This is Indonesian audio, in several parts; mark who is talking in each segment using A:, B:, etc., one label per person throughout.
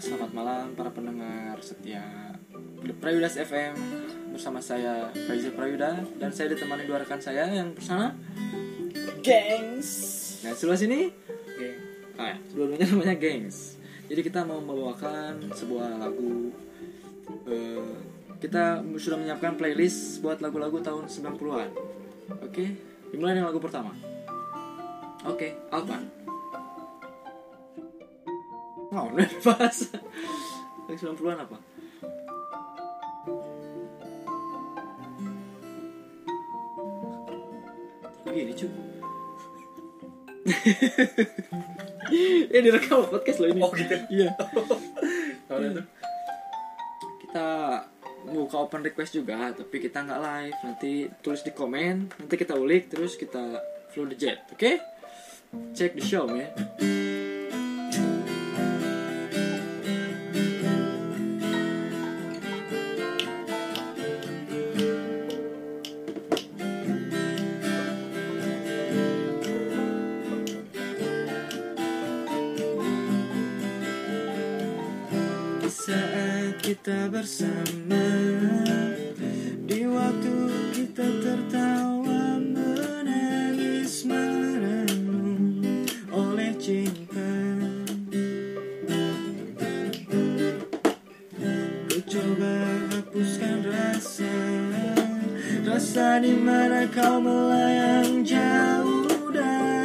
A: selamat malam para pendengar setia Prayudas FM bersama saya Faizal Prayuda. Dan saya ditemani dua rekan saya. Yang bersama
B: Gengs.
A: Nah sebelah sini
B: Oke.
A: ah, ya, dua-duanya namanya Gengs. Jadi kita mau membawakan sebuah lagu eh, Kita sudah menyiapkan playlist buat lagu-lagu tahun 90-an Oke, dimulai dengan lagu pertama. Oke, Alpan Oh, udah dibahas Lagu 90-an apa? Begini cuy Ya direkam podcast loh ini
B: Oh, gitu.
A: Iya
B: itu.
A: Kita buka open request juga Tapi kita nggak live Nanti tulis di komen Nanti kita ulik Terus kita flow the jet Oke? Check the show ya kita bersama. Di waktu kita tertawa Menangis merenung Oleh cinta. Ku coba hapuskan rasa Rasa di mana kau melayang jauh dari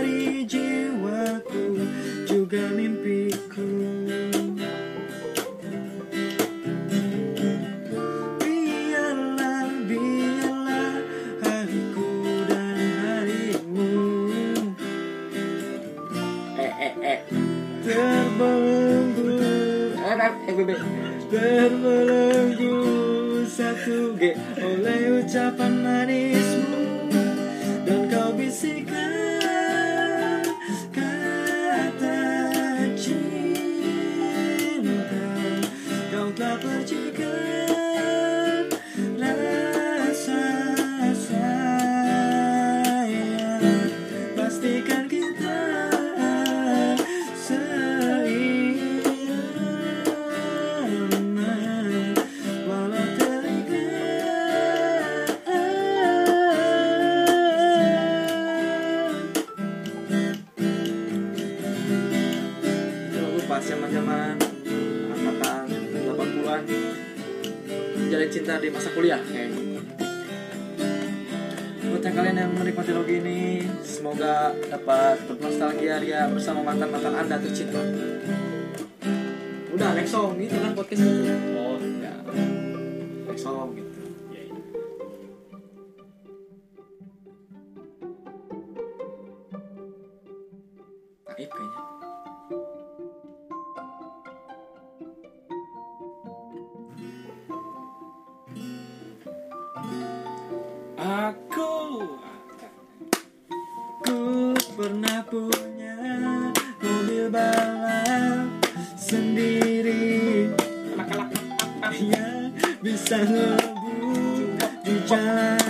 A: Bebe Terbelenggu satu G Oleh ucapan manismu pas zaman zaman angkatan 80-an menjalin cinta di masa kuliah kayaknya. Buat yang kalian yang menikmati lagu ini, semoga dapat bernostalgia ria bersama mantan-mantan anda tercinta. Udah, next song itu kan podcast itu.
B: Oh,
A: Ya, next song gitu.
B: iya. iya.
A: Aib kayaknya. Pernah punya mobil balap sendiri. Yang bisa ngebut di jalanan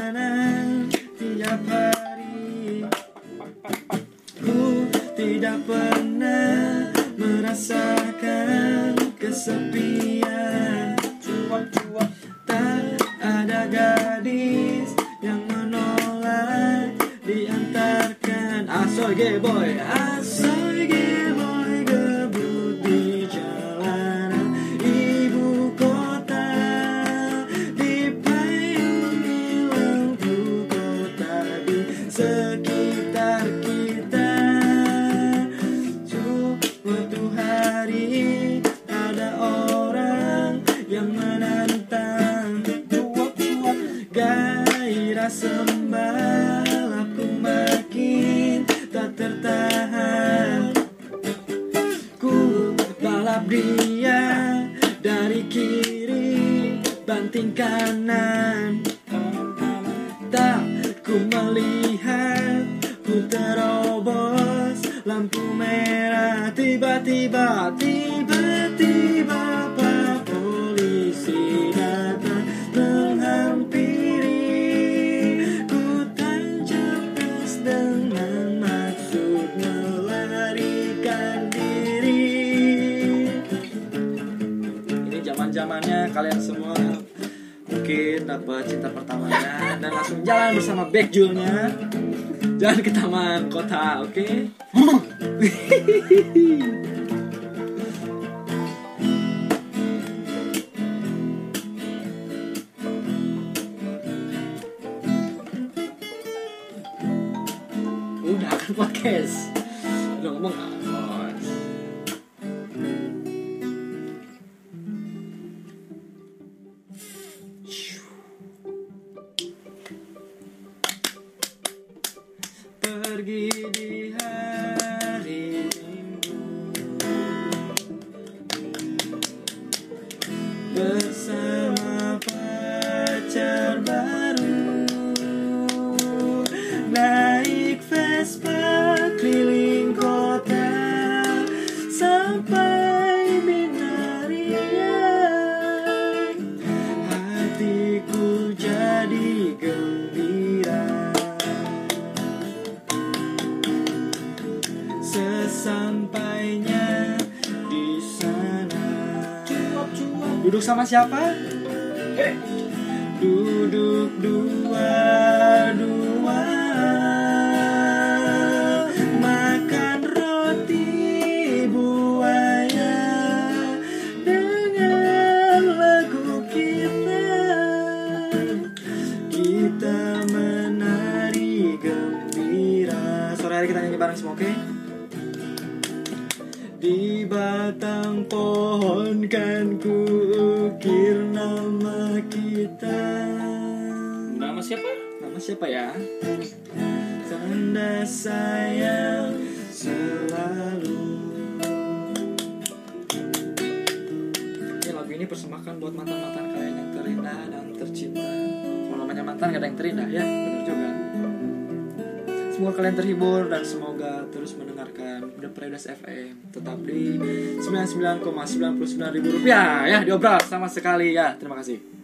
A: Asoy boy. Asoy boy gebut di jalanan. Ibu kota Di payungi lampu kota di sekitar kita. Suatu hari ada orang yang menantang. Gairah sembalapku makin tak tertahan. Ku balap dia dari kiri banting kanan. Tak ku melihat ku terobos lampu merah Tiba-tiba, tiba-tiba kalian semua. Mungkin dapat cinta pertamanya dan langsung jalan bersama backjulnya jalan ke taman kota oke? Udah kan podcast. Udah ngomong pergi di hari minggu. Bersama pacar baru. Naik Vespa keliling kota. Sampai duduk sama siapa? Duduk dua dua. Makan roti buaya dengan lagu kita. Kita menari gembira. Sore hari kita nyanyi bareng semua oke di batang pohon kan ku ukir nama kita.
B: Nama siapa?
A: Nama siapa ya? Tanda sayang selalu. Ini lagu ini persembahkan buat mantan-mantan kalian yang terindah dan tercinta. Kalau namanya mantan gak ada yang terindah ya, bener juga Semoga kalian terhibur dan semoga terus mendengarkan The Paradise FM Tetap di 99,99 ribu rupiah. Ya diobral sama sekali. Ya Terima kasih